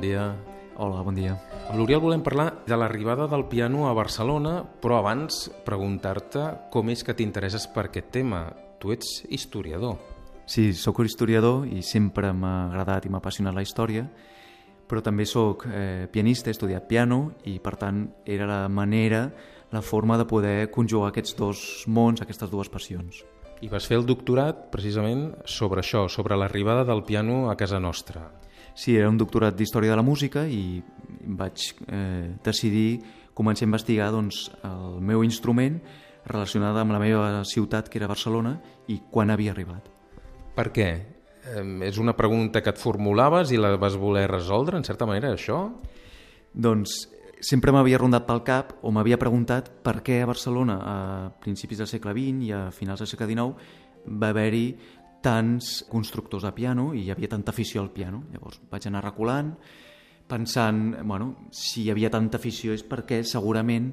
dia. Hola, bon dia. Amb l'Oriol volem parlar de l'arribada del piano a Barcelona, però abans preguntar-te com és que t'interesses per aquest tema. Tu ets historiador. Sí, sóc historiador i sempre m'ha agradat i m'ha apassionat la història, però també sóc eh, pianista, he estudiat piano i per tant era la manera, la forma de poder conjugar aquests dos mons, aquestes dues passions. I vas fer el doctorat precisament sobre això, sobre l'arribada del piano a casa nostra. Sí, era un doctorat d'Història de la Música i vaig eh, decidir començar a investigar doncs, el meu instrument relacionat amb la meva ciutat, que era Barcelona, i quan havia arribat. Per què? Eh, és una pregunta que et formulaves i la vas voler resoldre, en certa manera, això? Doncs sempre m'havia rondat pel cap o m'havia preguntat per què a Barcelona a principis del segle XX i a finals del segle XIX va haver-hi tants constructors de piano i hi havia tanta afició al piano. Llavors vaig anar reculant, pensant, bueno, si hi havia tanta afició és perquè segurament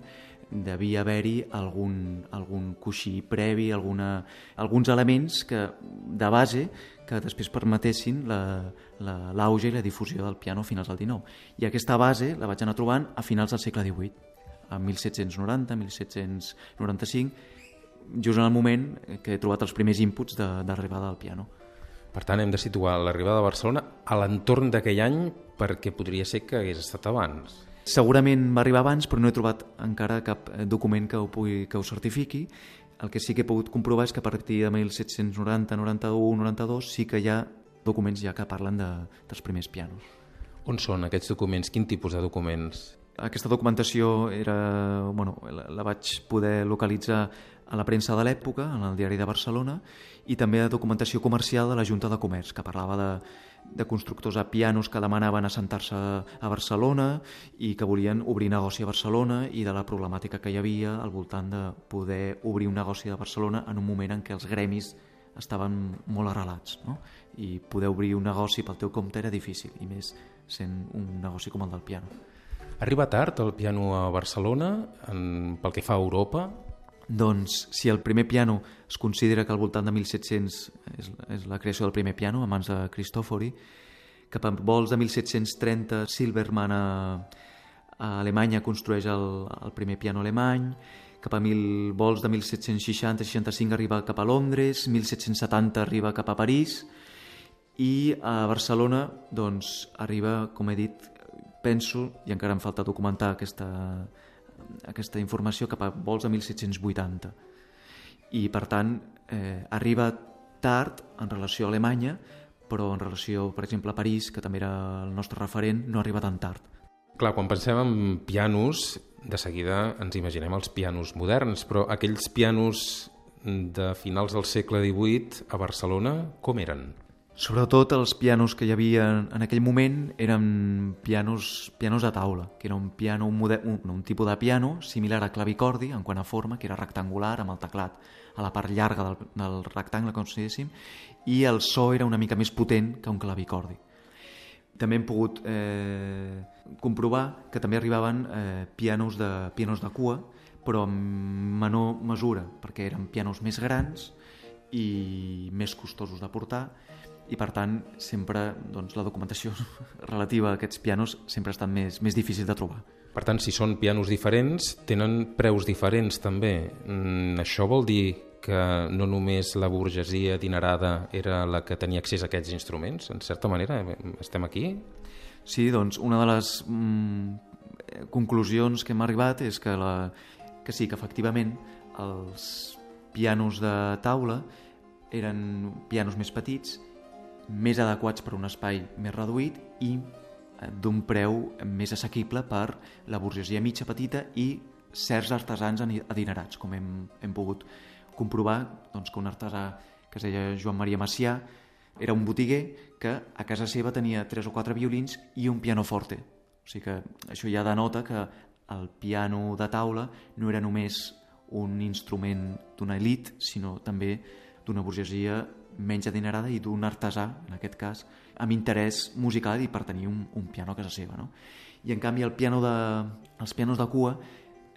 devia haver-hi algun, algun coixí previ, alguna, alguns elements que, de base que després permetessin l'auge la, la, i la difusió del piano a finals del XIX. I aquesta base la vaig anar trobant a finals del segle XVIII, a 1790, 1795, just en el moment que he trobat els primers inputs d'arribada del piano. Per tant, hem de situar l'arribada a Barcelona a l'entorn d'aquell any perquè podria ser que hagués estat abans. Segurament va arribar abans, però no he trobat encara cap document que ho, pugui, que ho certifiqui. El que sí que he pogut comprovar és que a partir de 1790, 91, 92 sí que hi ha documents ja que parlen de, dels primers pianos. On són aquests documents? Quin tipus de documents? Aquesta documentació era, bueno, la, la vaig poder localitzar a la premsa de l'època, en el diari de Barcelona, i també a documentació comercial de la Junta de Comerç, que parlava de, de constructors a pianos que demanaven assentar-se a Barcelona i que volien obrir negoci a Barcelona i de la problemàtica que hi havia al voltant de poder obrir un negoci a Barcelona en un moment en què els gremis estaven molt arrelats no? i poder obrir un negoci pel teu compte era difícil i més sent un negoci com el del piano. Arriba tard el piano a Barcelona en, pel que fa a Europa doncs, si el primer piano es considera que al voltant de 1700 és, és la creació del primer piano, a mans de Cristòfori, cap a vols de 1730 Silverman a, a Alemanya construeix el, el primer piano alemany, cap a mil vols de 1760-65 arriba cap a Londres, 1770 arriba cap a París i a Barcelona doncs, arriba, com he dit, penso, i encara em falta documentar aquesta, aquesta informació cap a vols de 1780 i per tant eh, arriba tard en relació a Alemanya però en relació, per exemple, a París, que també era el nostre referent, no arriba tan tard. Clar, quan pensem en pianos, de seguida ens imaginem els pianos moderns, però aquells pianos de finals del segle XVIII a Barcelona, com eren? Sobretot els pianos que hi havia en aquell moment eren pianos, pianos de taula, que era un, piano, un, model, un, un tipus de piano similar a clavicordi en quant a forma, que era rectangular amb el teclat a la part llarga del, del rectangle, com si diguéssim, i el so era una mica més potent que un clavicordi. També hem pogut eh, comprovar que també arribaven eh, pianos, de, pianos de cua, però en menor mesura, perquè eren pianos més grans i més costosos de portar, i per tant sempre doncs, la documentació relativa a aquests pianos sempre ha estat més, més difícil de trobar. Per tant, si són pianos diferents, tenen preus diferents també. Mm, això vol dir que no només la burgesia adinerada era la que tenia accés a aquests instruments, en certa manera, estem aquí? Sí, doncs una de les mm, conclusions que hem arribat és que, la, que sí, que efectivament els pianos de taula eren pianos més petits més adequats per un espai més reduït i eh, d'un preu més assequible per la burgesia mitja petita i certs artesans adinerats, com hem, hem pogut comprovar doncs, que un artesà que es deia Joan Maria Macià era un botiguer que a casa seva tenia tres o quatre violins i un pianoforte. O sigui que això ja denota que el piano de taula no era només un instrument d'una elit, sinó també d'una burgesia menys adinerada i d'un artesà, en aquest cas, amb interès musical i per tenir un, un piano a casa seva. No? I en canvi el piano de, els pianos de cua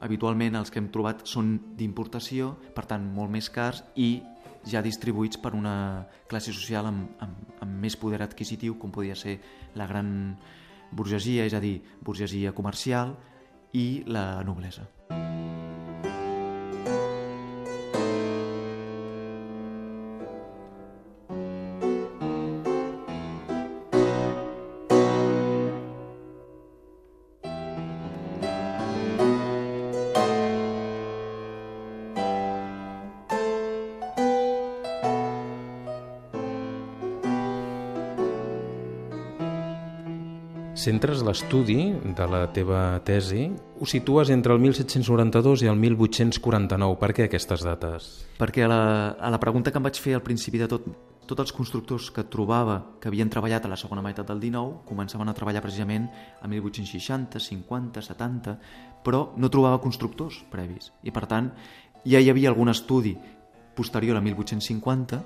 habitualment els que hem trobat són d'importació, per tant molt més cars i ja distribuïts per una classe social amb, amb, amb més poder adquisitiu, com podia ser la gran burgesia, és a dir, burgesia comercial, i la noblesa. Centres l'estudi de la teva tesi, ho situes entre el 1792 i el 1849. Per què aquestes dates? Perquè a la, a la pregunta que em vaig fer al principi de tot, tots els constructors que trobava que havien treballat a la segona meitat del 19 començaven a treballar precisament a 1860, 50, 70, però no trobava constructors previs. I per tant, ja hi havia algun estudi posterior a 1850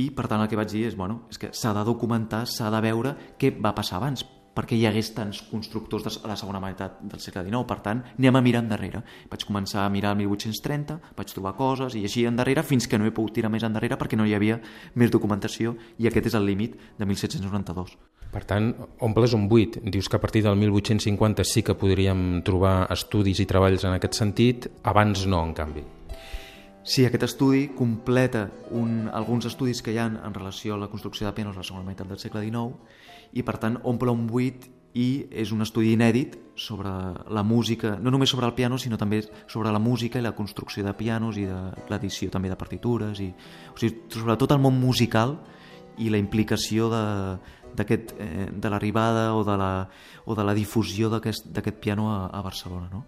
i per tant el que vaig dir és, bueno, és que s'ha de documentar, s'ha de veure què va passar abans, perquè hi hagués tants constructors de la segona meitat del segle XIX. Per tant, anem a mirar endarrere. Vaig començar a mirar el 1830, vaig trobar coses i així endarrere fins que no he pogut tirar més endarrere perquè no hi havia més documentació i aquest és el límit de 1792. Per tant, omples un buit. Dius que a partir del 1850 sí que podríem trobar estudis i treballs en aquest sentit, abans no, en canvi. Sí, aquest estudi completa un, alguns estudis que hi ha en relació a la construcció de pianos a la segona meitat del segle XIX i per tant omple un buit i és un estudi inèdit sobre la música, no només sobre el piano, sinó també sobre la música i la construcció de pianos i de l'edició també de partitures, i, o sigui, sobretot el món musical i la implicació de, eh, de l'arribada o, de la, o de la difusió d'aquest piano a, a Barcelona. No?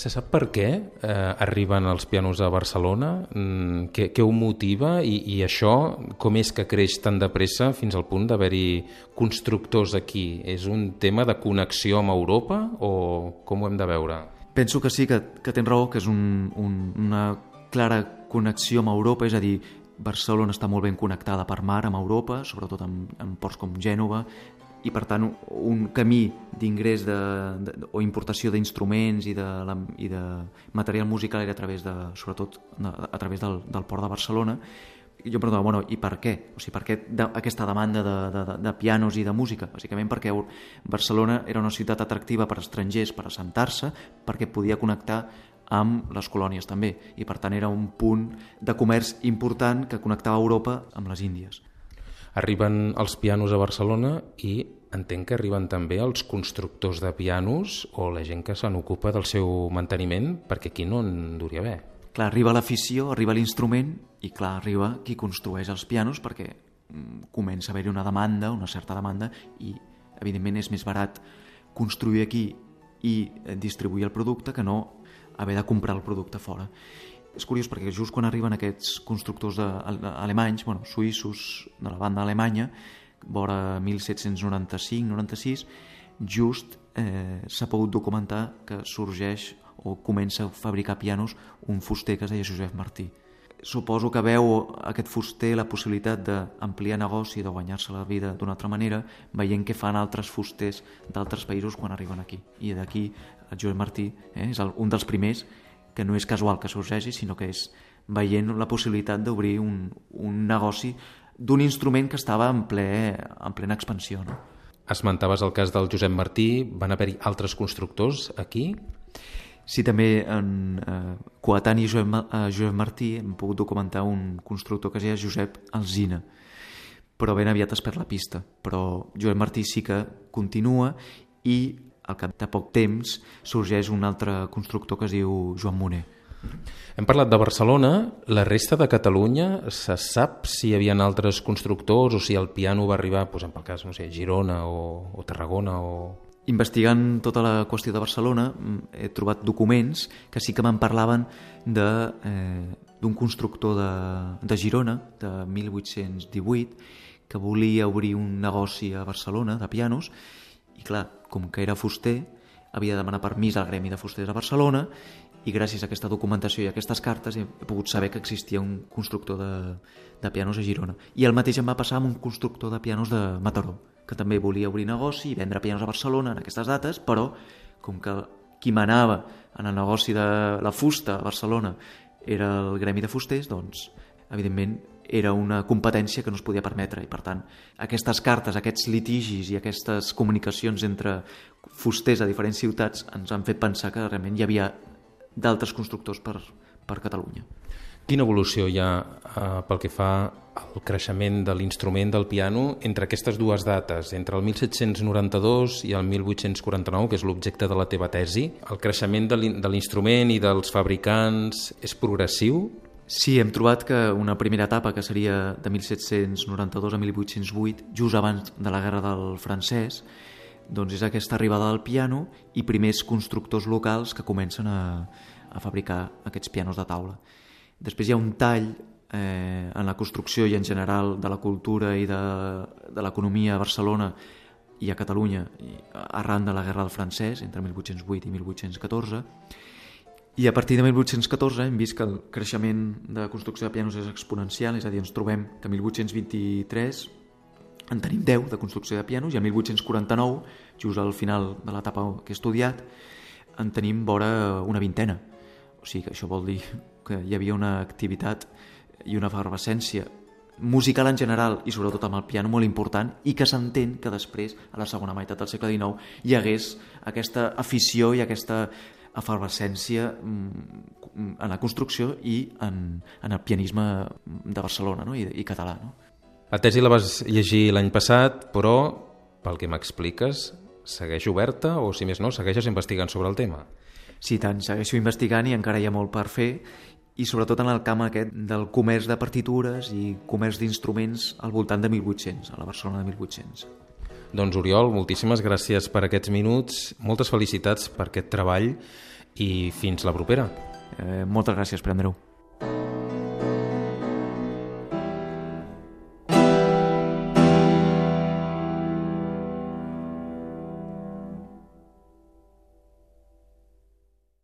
Se sap per què eh, arriben els pianos a Barcelona? Mm, què, què ho motiva? I, I això, com és que creix tan de pressa fins al punt d'haver-hi constructors aquí? És un tema de connexió amb Europa o com ho hem de veure? Penso que sí, que, que tens raó, que és un, un, una clara connexió amb Europa, és a dir, Barcelona està molt ben connectada per mar amb Europa, sobretot amb, amb ports com Gènova, i per tant un camí d'ingrés de, de, o importació d'instruments i, de, la, i de material musical era a través de, sobretot a través del, del port de Barcelona jo em preguntava, bueno, i per què? O sigui, per què de, aquesta demanda de, de, de pianos i de música? Bàsicament perquè Barcelona era una ciutat atractiva per estrangers per assentar-se, perquè podia connectar amb les colònies també, i per tant era un punt de comerç important que connectava Europa amb les Índies. Arriben els pianos a Barcelona i entenc que arriben també els constructors de pianos o la gent que se n'ocupa del seu manteniment, perquè aquí no en duria haver. Clar, arriba l'afició, arriba l'instrument i clar, arriba qui construeix els pianos perquè mm, comença a haver-hi una demanda, una certa demanda i evidentment és més barat construir aquí i distribuir el producte que no haver de comprar el producte fora és curiós perquè just quan arriben aquests constructors de, alemanys, bueno, suïssos de la banda alemanya, vora 1795-96, just eh, s'ha pogut documentar que sorgeix o comença a fabricar pianos un fuster que es deia Josep Martí. Suposo que veu aquest fuster la possibilitat d'ampliar negoci, de guanyar-se la vida d'una altra manera, veient que fan altres fusters d'altres països quan arriben aquí. I d'aquí el Josep Martí eh, és el, un dels primers que no és casual que sorgeixi, sinó que és veient la possibilitat d'obrir un, un negoci d'un instrument que estava en, ple, en plena expansió. No? Esmentaves el cas del Josep Martí, van haver-hi altres constructors aquí? Sí, també en eh, coetani Josep, eh, Josep Martí hem pogut documentar un constructor que es deia Josep Alzina, però ben aviat es perd la pista. Però Josep Martí sí que continua i al cap de poc temps sorgeix un altre constructor que es diu Joan Moner. Hem parlat de Barcelona, la resta de Catalunya, se sap si hi havia altres constructors o si el piano va arribar, doncs, en el cas, no sé, Girona o, o Tarragona o... Investigant tota la qüestió de Barcelona he trobat documents que sí que me'n parlaven d'un eh, constructor de, de Girona de 1818 que volia obrir un negoci a Barcelona de pianos i clar, com que era fuster, havia de demanar permís al Gremi de Fusters a Barcelona i gràcies a aquesta documentació i a aquestes cartes he, pogut saber que existia un constructor de, de pianos a Girona. I el mateix em va passar amb un constructor de pianos de Mataró, que també volia obrir negoci i vendre pianos a Barcelona en aquestes dates, però com que qui manava en el negoci de la fusta a Barcelona era el Gremi de Fusters, doncs, evidentment, era una competència que no es podia permetre i per tant aquestes cartes, aquests litigis i aquestes comunicacions entre fusters a diferents ciutats ens han fet pensar que realment hi havia d'altres constructors per, per Catalunya. Quina evolució hi ha eh, pel que fa al creixement de l'instrument del piano entre aquestes dues dates, entre el 1792 i el 1849, que és l'objecte de la teva tesi? El creixement de l'instrument i dels fabricants és progressiu? Sí, hem trobat que una primera etapa, que seria de 1792 a 1808, just abans de la Guerra del Francès, doncs és aquesta arribada del piano i primers constructors locals que comencen a, a fabricar aquests pianos de taula. Després hi ha un tall eh, en la construcció i en general de la cultura i de, de l'economia a Barcelona i a Catalunya arran de la Guerra del Francès entre 1808 i 1814 i a partir de 1814 hem vist que el creixement de construcció de pianos és exponencial, és a dir, ens trobem que a 1823 en tenim 10 de construcció de pianos i a 1849, just al final de l'etapa que he estudiat, en tenim vora una vintena. O sigui que això vol dir que hi havia una activitat i una efervescència musical en general i sobretot amb el piano molt important i que s'entén que després, a la segona meitat del segle XIX, hi hagués aquesta afició i aquesta efervescència mm, en la construcció i en, en el pianisme de Barcelona no? I, i català. No? La tesi la vas llegir l'any passat, però, pel que m'expliques, segueix oberta o, si més no, segueixes investigant sobre el tema? Sí, tant, segueixo investigant i encara hi ha molt per fer i sobretot en el camp aquest del comerç de partitures i comerç d'instruments al voltant de 1800, a la Barcelona de 1800. Doncs Oriol, moltíssimes gràcies per aquests minuts, moltes felicitats per aquest treball i fins la propera. Eh, moltes gràcies, Pere Andreu.